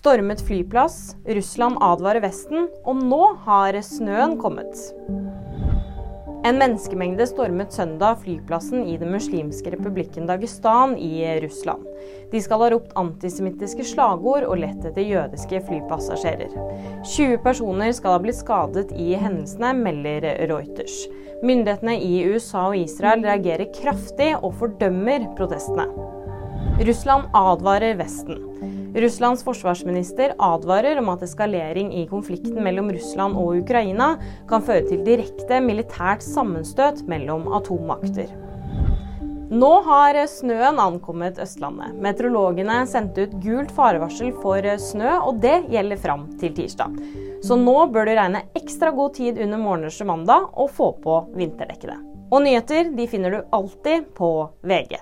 Stormet flyplass, Russland advarer Vesten, og nå har snøen kommet. En menneskemengde stormet søndag flyplassen i den muslimske republikken Dagestan i Russland. De skal ha ropt antisemittiske slagord og lett etter jødiske flypassasjerer. 20 personer skal ha blitt skadet i hendelsene, melder Reuters. Myndighetene i USA og Israel reagerer kraftig og fordømmer protestene. Russland advarer Vesten. Russlands forsvarsminister advarer om at eskalering i konflikten mellom Russland og Ukraina kan føre til direkte militært sammenstøt mellom atommakter. Nå har snøen ankommet Østlandet. Meteorologene sendte ut gult farevarsel for snø, og det gjelder fram til tirsdag. Så nå bør du regne ekstra god tid under morgeners mandag og få på vinterdekkene. Og nyheter de finner du alltid på VG.